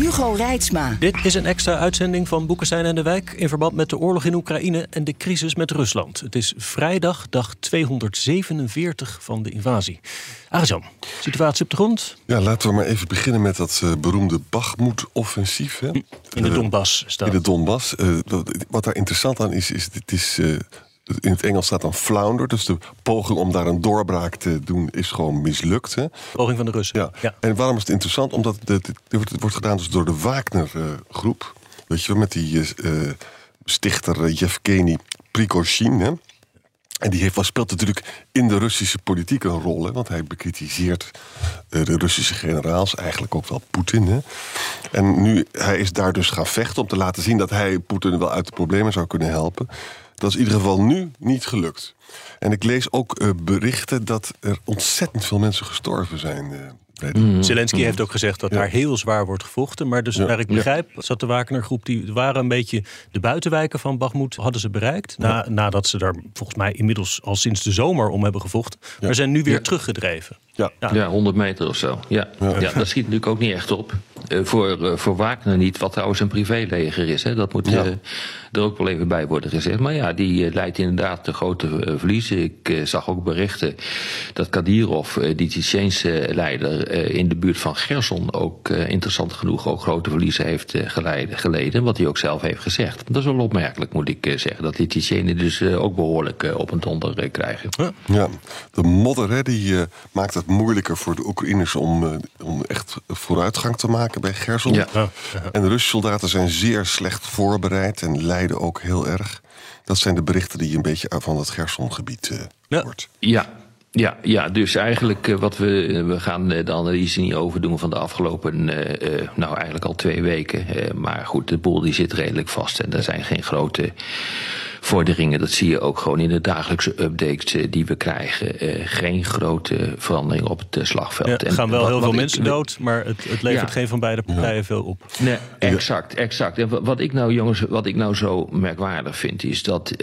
Hugo Reitsma. Dit is een extra uitzending van Boekenstein en de Wijk... in verband met de oorlog in Oekraïne en de crisis met Rusland. Het is vrijdag, dag 247 van de invasie. Arjan, situatie op de grond? Ja, laten we maar even beginnen met dat uh, beroemde Bachmoed-offensief. In de Donbass staat. In de Donbass. Uh, wat daar interessant aan is, is het is... Uh, in het Engels staat dan flounder. Dus de poging om daar een doorbraak te doen is gewoon mislukt. Hè? Poging van de Russen. Ja. ja. En waarom is het interessant? Omdat het, het wordt gedaan dus door de Wagner-groep. Weet je wel, met die uh, stichter Yevgeny Prigozhin. Hè? En die heeft, speelt natuurlijk in de Russische politiek een rol. Hè, want hij bekritiseert de Russische generaals, eigenlijk ook wel Poetin. Hè. En nu, hij is daar dus gaan vechten om te laten zien dat hij Poetin wel uit de problemen zou kunnen helpen. Dat is in ieder geval nu niet gelukt. En ik lees ook uh, berichten dat er ontzettend veel mensen gestorven zijn. Uh, Mm. Zelensky mm. heeft ook gezegd dat ja. daar heel zwaar wordt gevochten. Maar dus, ja. naar ik begrijp, zat de Wagner-groep... die waren een beetje de buitenwijken van Bagmoed hadden ze bereikt. Na, nadat ze daar volgens mij inmiddels al sinds de zomer om hebben gevochten. Maar zijn nu weer teruggedreven. Ja. Ja. 100 meter of zo. Ja. Ja. dat schiet natuurlijk ook niet echt op. Uh, voor, uh, voor Wagner niet, wat trouwens een privéleger is. Hè. Dat moet uh, er ook wel even bij worden gezegd. Maar ja, die leidt inderdaad de grote verliezen. Ik zag ook berichten dat Kadirov, die Tsjetsjeense leider... in de buurt van Gerson ook interessant genoeg ook grote verliezen heeft geleiden, geleden. Wat hij ook zelf heeft gezegd. Dat is wel opmerkelijk, moet ik zeggen. Dat die Tsjetsjenen dus ook behoorlijk op een donder krijgen. Ja, de modder hè, die maakt het moeilijker voor de Oekraïners om, uh, om echt vooruitgang te maken bij Gerson. Ja. En de Russische soldaten zijn zeer slecht voorbereid en lijden ook heel erg. Dat zijn de berichten die je een beetje van het Gersongebied uh, ja. hoort. Ja, ja, ja, dus eigenlijk uh, wat we, we gaan de analyse niet overdoen van de afgelopen, nou eigenlijk al twee weken. maar goed, de boel die zit redelijk vast en er zijn geen grote vorderingen. Dat zie je ook gewoon in de dagelijkse updates die we krijgen. geen grote verandering op het slagveld. Ja, er gaan wel heel veel mensen dood, maar het, het levert ja. geen van beide partijen ja. veel op. Nee, exact, exact. En wat ik nou, jongens, wat ik nou zo merkwaardig vind, is dat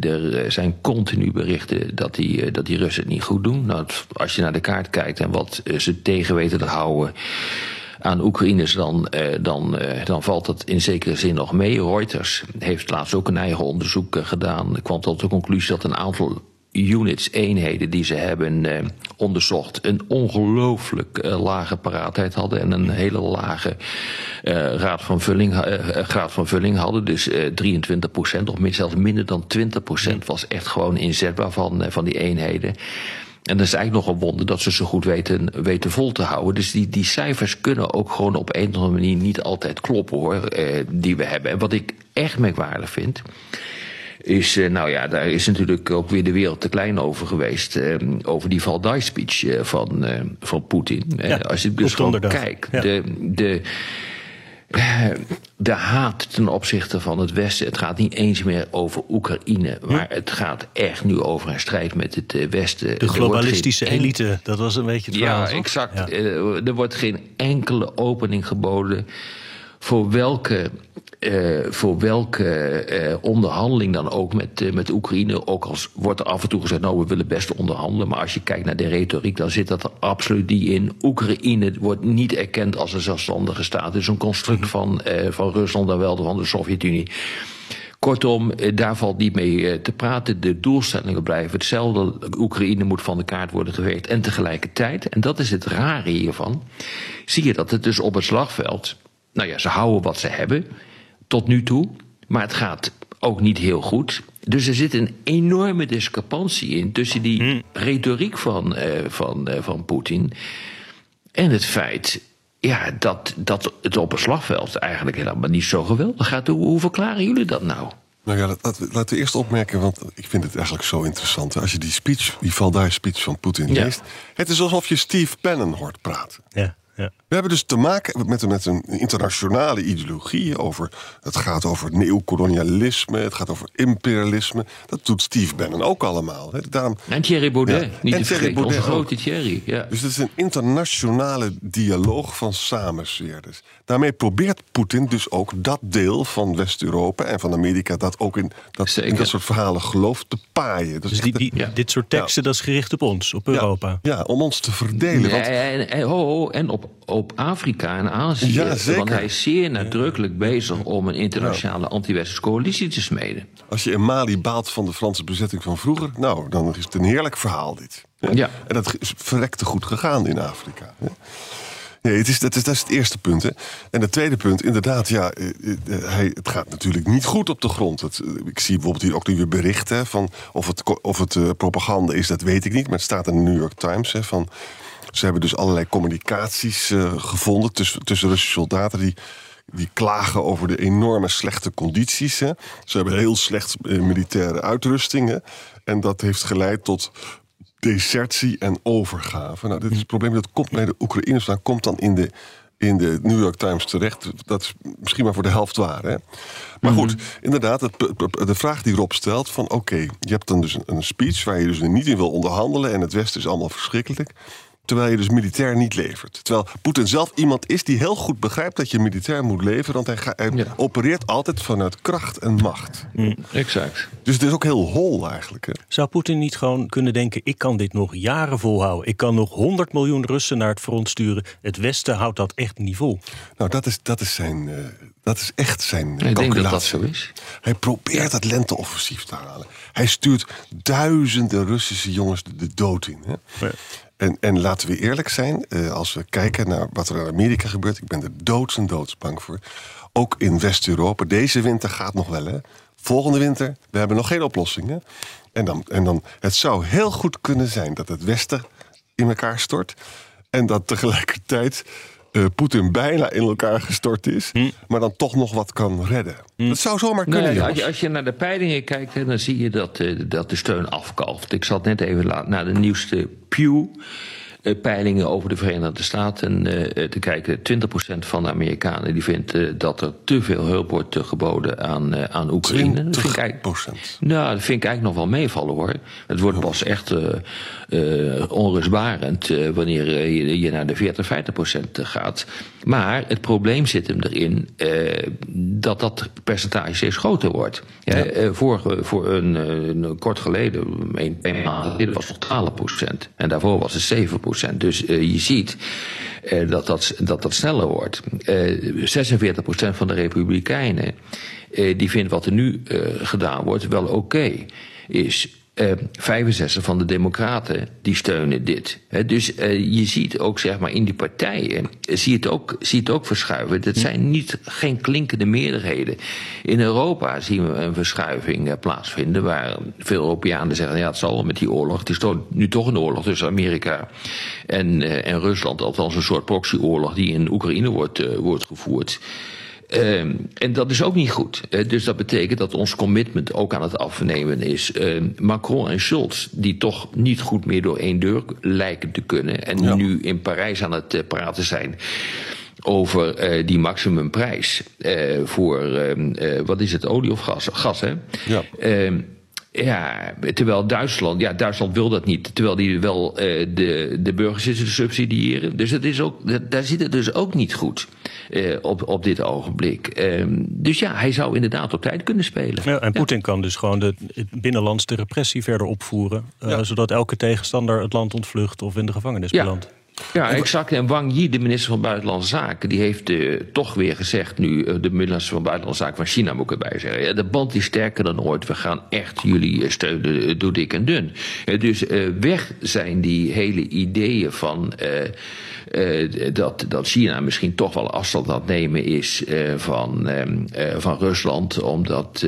er zijn continu berichten dat die, dat die Russen het niet goed doen. Nou, als je naar de kaart kijkt en wat ze tegen weten te houden aan Oekraïners, dan, eh, dan, eh, dan valt dat in zekere zin nog mee. Reuters heeft laatst ook een eigen onderzoek uh, gedaan. kwam tot de conclusie dat een aantal units, eenheden die ze hebben onderzocht, een ongelooflijk lage paraatheid hadden en een hele lage raad van vulling, graad van vulling hadden. Dus 23 procent, of zelfs minder dan 20 procent was echt gewoon inzetbaar van, van die eenheden. En dat is eigenlijk nog een wonder dat ze zo goed weten, weten vol te houden. Dus die, die cijfers kunnen ook gewoon op een of andere manier niet altijd kloppen hoor, eh, die we hebben. En wat ik echt merkwaardig vind, is, uh, nou ja, daar is natuurlijk ook weer de wereld te klein over geweest. Uh, over die Valdai-speech uh, van, van Poetin. Ja, als je dus gewoon kijkt, ja. de, de, de haat ten opzichte van het Westen. Het gaat niet eens meer over Oekraïne. Maar het gaat echt nu over een strijd met het Westen. De globalistische elite, dat was een beetje het verhaal. Ja, exact. Ja. Er wordt geen enkele opening geboden voor welke, uh, voor welke uh, onderhandeling dan ook met, uh, met Oekraïne. Ook als wordt er af en toe gezegd, nou we willen best onderhandelen. Maar als je kijkt naar de retoriek, dan zit dat er absoluut niet in. Oekraïne wordt niet erkend als een zelfstandige staat. Het is een construct van, van Rusland en wel van de Sovjet-Unie. Kortom, daar valt niet mee te praten. De doelstellingen blijven hetzelfde. Oekraïne moet van de kaart worden geweest. En tegelijkertijd, en dat is het rare hiervan, zie je dat het dus op het slagveld nou ja, ze houden wat ze hebben tot nu toe. Maar het gaat ook niet heel goed. Dus er zit een enorme discrepantie in tussen die hmm. retoriek van, uh, van, uh, van Poetin en het feit ja, dat, dat het op een slagveld eigenlijk helemaal niet zo geweldig gaat. Hoe, hoe verklaren jullie dat nou? Nou ja, laten we, laten we eerst opmerken, want ik vind het eigenlijk zo interessant. Als je die speech, die Valdai speech van Poetin Ja. leest, het is alsof je Steve Bannon hoort praten. Ja, ja. We hebben dus te maken met, met een internationale ideologie. Over, het gaat over neocolonialisme, het gaat over imperialisme. Dat doet Steve Bannon ook allemaal. Hè. Daarom, En Thierry Baudet, Ja. niet En te Thierry vergeten, onze grote Thierry. Ja. Dus het is een internationale dialoog van samenzweerders. Daarmee probeert Poetin dus ook dat deel van West-Europa en van Amerika... dat ook in dat, in Zeker. dat soort verhalen gelooft te paaien. Dat Dus die, Ja. dit soort teksten, dat is gericht op ons, op Europa. Ja, om ons te verdelen. Want En, en, ho, ho, en op, op Afrika en Azië. Ja. Want hij is zeer nadrukkelijk bezig om een internationale anti-westerse coalitie te smeden. als je in Mali baalt van de Franse bezetting van vroeger... nou, dan is het een heerlijk verhaal dit. Ja. En dat is verrekte goed gegaan in Afrika. Nee, het is, dat, is, dat is het eerste punt. Hè. En het tweede punt, inderdaad, ja, eh, eh, hij, het gaat natuurlijk niet goed op de grond. Het, eh, ik zie bijvoorbeeld hier ook nu weer berichten van of het, of het propaganda is, dat weet ik niet. Maar het staat in de New York Times hè, van. Ze hebben dus allerlei communicaties eh, gevonden tussen, tussen Russische soldaten die, die klagen over de enorme slechte condities. Hè. Ze hebben heel slecht eh, militaire uitrusting. Hè. En dat heeft geleid tot desertie en overgave. Nou, dit is het probleem dat komt bij de Oekraïners. vandaan, komt dan in de, in de New York Times terecht. Dat is misschien maar voor de helft waar. Hè? Maar goed, inderdaad, het, de vraag die Rob stelt: van oké, je hebt dan dus een, een speech waar je dus niet in wil onderhandelen. En het Westen is allemaal verschrikkelijk. Terwijl je dus militair niet levert. Terwijl Poetin zelf iemand is die heel goed begrijpt dat je militair moet leveren. Want hij, ga- hij Ja. opereert altijd vanuit kracht en macht. Exact. Dus het is ook heel hol eigenlijk. Hè? Zou Poetin niet gewoon kunnen denken: ik kan dit nog jaren volhouden? Ik kan nog 100 miljoen Russen naar het front sturen. Het Westen houdt dat echt niet vol. Nou, dat is, dat is, zijn, eh, dat is echt zijn Ik denk dat calculatie. dat zo is. Hij probeert het lenteoffensief te halen. Hij stuurt duizenden Russische jongens de, de dood in. Hè? Ja. En, en laten we eerlijk zijn, eh, als we kijken naar wat er in Amerika gebeurt... ik ben er doods en voor. Ook in West-Europa. Deze winter gaat nog wel, hè. Volgende winter, we hebben nog geen oplossingen. En dan, en dan, het zou heel goed kunnen zijn dat het Westen in elkaar stort... en dat tegelijkertijd eh, Poetin bijna in elkaar gestort is... maar dan toch nog wat kan redden. Dat zou zomaar kunnen, Nee, als, je, als je naar de peilingen kijkt, hè, dan zie je dat, eh, dat de steun afkalft. Ik zat net even la- naar de nieuwste Pew. Eh, Peilingen over de Verenigde Staten eh, eh, te kijken. 20% van de Amerikanen die vindt dat er te veel hulp wordt geboden aan, aan Oekraïne. Dat vind ik 20%. nou, dat vind ik eigenlijk nog wel meevallen hoor. Het wordt pas echt eh, onrustbarend wanneer je, je naar de 40, 50 procent gaat. Maar het probleem zit hem erin dat dat percentage steeds groter wordt. Ja, vorige, voor een, een kort geleden, een, een maand geleden, was het nog 12 procent. En daarvoor was het 7 Dus eh, je ziet eh, dat, dat, dat dat sneller wordt. Eh 46 procent van de Republikeinen eh, die vindt wat er nu eh, gedaan wordt wel oké is. Eh 65 van de Democraten die steunen dit. Dus eh, je ziet ook zeg maar in die partijen eh, zie je het ook, zie het ook verschuiven. Dat zijn niet geen klinkende meerderheden. In Europa zien we een verschuiving eh, plaatsvinden waar veel Europeanen zeggen: ja, het zal wel met die oorlog. Het is toch, nu toch een oorlog tussen Amerika en, en Rusland, althans een soort proxyoorlog die in Oekraïne wordt, wordt gevoerd. Ehm, en dat is ook niet goed. Eh, dus dat betekent dat ons commitment ook aan het afnemen is. Ehm, Macron en Scholz, die toch niet goed meer door één deur lijken te kunnen. en Ja. nu in Parijs aan het eh, praten zijn over eh, die maximumprijs voor, ehm, eh, wat is het, olie of gas? Gas, hè? Ja. Ja, terwijl Duitsland, ja, Duitsland wil dat niet. Terwijl die wel eh, de, de burgers subsidiëren. Dus het is ook, dat- daar zit het dus ook niet goed eh, op, op dit ogenblik. Ehm, dus ja, hij zou inderdaad op tijd kunnen spelen. Ja, en Poetin kan dus gewoon de, het binnenlands de repressie verder opvoeren. eh, Ja. Zodat elke tegenstander het land ontvlucht of in de gevangenis Ja. belandt. Ja, exact. En Wang Yi, de minister van Buitenlandse Zaken, die heeft eh, toch weer gezegd nu, eh, de minister van Buitenlandse Zaken van China moet ik erbij zeggen. Ja, de band is sterker dan ooit. We gaan echt jullie eh, steunen door dik en dun. Dus weg zijn die hele ideeën van. dat, dat China misschien toch wel afstand aan het nemen is van, ehm, eh, van Rusland. Omdat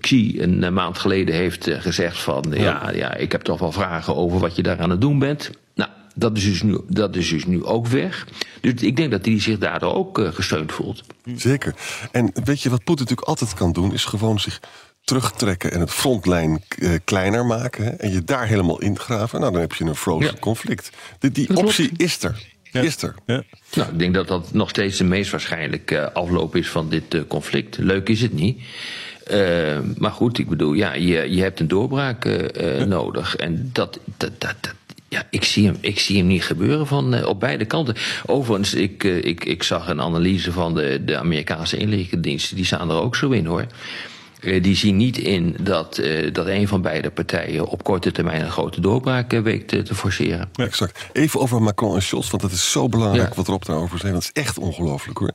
Xi een maand geleden heeft gezegd van... Ja. Ja, ik heb toch wel vragen over wat je daar aan het doen bent. Dat is dus nu, dat is dus nu ook weg. Dus ik denk dat hij zich daardoor ook eh, gesteund voelt. Zeker. En weet je wat Poetin natuurlijk altijd kan doen? Is gewoon zich terugtrekken en het frontlijn eh, kleiner maken. hè, En je daar helemaal ingraven. Nou, dan heb je een frozen Ja. conflict. Die, die Dat klopt. optie is er. Is er. Ja. Nou, ik denk dat dat nog steeds de meest waarschijnlijke afloop is van dit conflict. Leuk is het niet. Uh, maar goed, ik bedoel, ja, je, je hebt een doorbraak uh, nodig. En dat, dat, dat, dat, ja, ik zie hem, ik zie hem niet gebeuren van, uh, op beide kanten. Overigens, ik, ik, ik zag een analyse van de, de Amerikaanse inlichtingendiensten. Die staan er ook zo in hoor. Die zien niet in dat, dat een van beide partijen op korte termijn een grote doorbraak weet te, forceren. Ja, exact. Even over Macron en Scholz, want dat is zo belangrijk ja. wat erop daarover zijn. Dat is echt ongelooflijk hoor.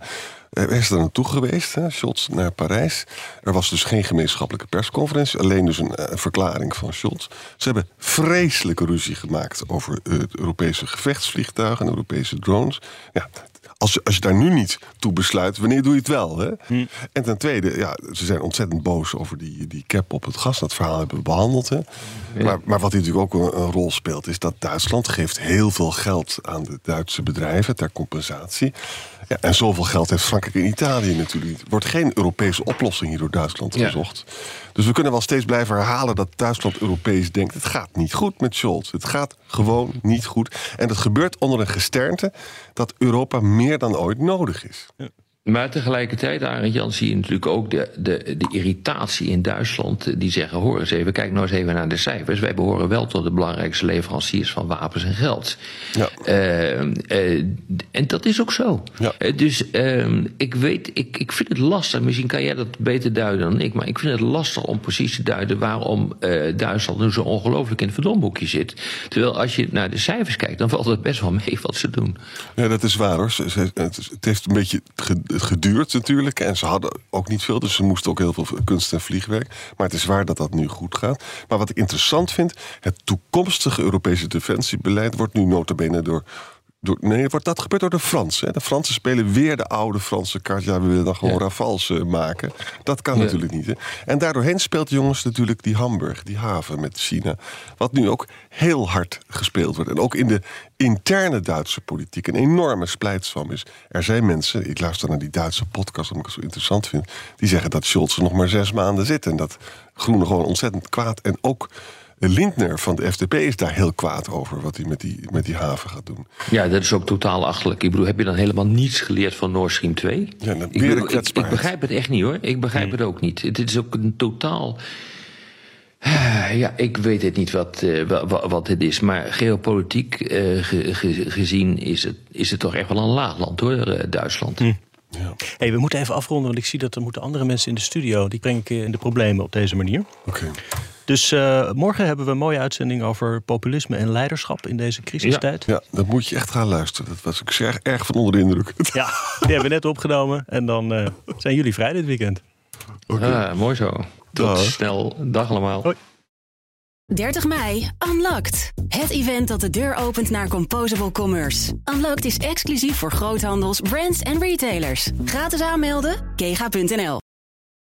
Hij is er naartoe geweest, hè, Scholz, naar Parijs. Er was dus geen gemeenschappelijke persconferentie, alleen dus een, een verklaring van Scholz. Ze hebben vreselijke ruzie gemaakt over het Europese gevechtsvliegtuigen en Europese drones. Ja, als je, als je daar nu niet toe besluit, wanneer doe je het wel? Hè? Hm. En ten tweede, ja, ze zijn ontzettend boos over die, die cap op het gas. Dat verhaal hebben we behandeld. Hè? Ja. Maar, maar wat hier natuurlijk ook een, een, rol speelt, is dat Duitsland geeft heel veel geld aan de Duitse bedrijven ter compensatie. Ja, en zoveel geld heeft Frankrijk en Italië natuurlijk. Er wordt geen Europese oplossing hier door Duitsland ja. gezocht. Dus we kunnen wel steeds blijven herhalen dat Duitsland Europees denkt. Het gaat niet goed met Scholz. Het gaat gewoon niet goed. En dat gebeurt onder een gesternte dat Europa meer dan ooit nodig is. Ja. Maar tegelijkertijd, Arend Jan, zie je natuurlijk ook de, de, de irritatie in Duitsland. Die zeggen: hoor eens even, kijk nou eens even naar de cijfers. Wij behoren wel tot de belangrijkste leveranciers van wapens en geld. Ja. Uh, uh, en dat is ook zo. Ja. Uh, dus ik weet, ik, ik vind het lastig. Misschien kan jij dat beter duiden dan ik. Maar ik vind het lastig om precies te duiden waarom Duitsland nu zo ongelooflijk in het verdomboekje zit. Terwijl als je naar de cijfers kijkt, dan valt het best wel mee wat ze doen. Ja, dat is waar hoor. Het heeft een beetje geduurd natuurlijk. En ze hadden ook niet veel, dus ze moesten ook heel veel kunst en vliegwerk. Maar het is waar dat dat nu goed gaat. Maar wat ik interessant vind, het toekomstige Europese defensiebeleid wordt nu notabene door door, nee, wordt dat gebeurt door de Fransen. De Fransen spelen weer de oude Franse kaart. Ja, we willen dan gewoon ja. rafals uh, maken. Dat kan ja. natuurlijk niet. Hè. En daardoorheen speelt jongens natuurlijk die Hamburg, die haven met China. Wat nu ook heel hard gespeeld wordt. En ook in de interne Duitse politiek een enorme splijtswam is. Er zijn mensen, ik luister naar die Duitse podcast, omdat ik het zo interessant vind. Die zeggen dat Scholz er nog maar zes maanden zit. En dat Groenen gewoon ontzettend kwaad en ook Lindner van de FDP is daar heel kwaad over wat hij met die, met die haven gaat doen. Ja, dat is ook totaal achterlijk. Ik bedoel, heb je dan helemaal niets geleerd van Nord Stream 2? Ja, ik, bedoel, ik, ik, begrijp het echt niet hoor. Ik begrijp hmm. het ook niet. Het is ook een totaal. Ja, ik weet het niet wat, uh, wat, wat het is. Maar geopolitiek uh, ge, ge, gezien is het, is het toch echt wel een laagland hoor, uh, Duitsland. Hm. Ja. Hey, we moeten even afronden, want ik zie dat er moeten andere mensen in de studio. Die breng ik in de problemen op deze manier. Oké. Okay. Dus uh, morgen hebben we een mooie uitzending over populisme en leiderschap in deze crisistijd. Ja, ja dat moet je echt gaan luisteren. Dat was ik erg, erg van onder de indruk. Ja, die hebben we net opgenomen. En dan uh, zijn jullie vrij dit weekend. Okay. Ja, mooi zo. Tot Dag. snel. Dag allemaal. Hoi. 30 mei, Unlocked. Het event dat de deur opent naar Composable Commerce. Unlocked is exclusief voor groothandels, brands en retailers. Gratis aanmelden, kega.nl.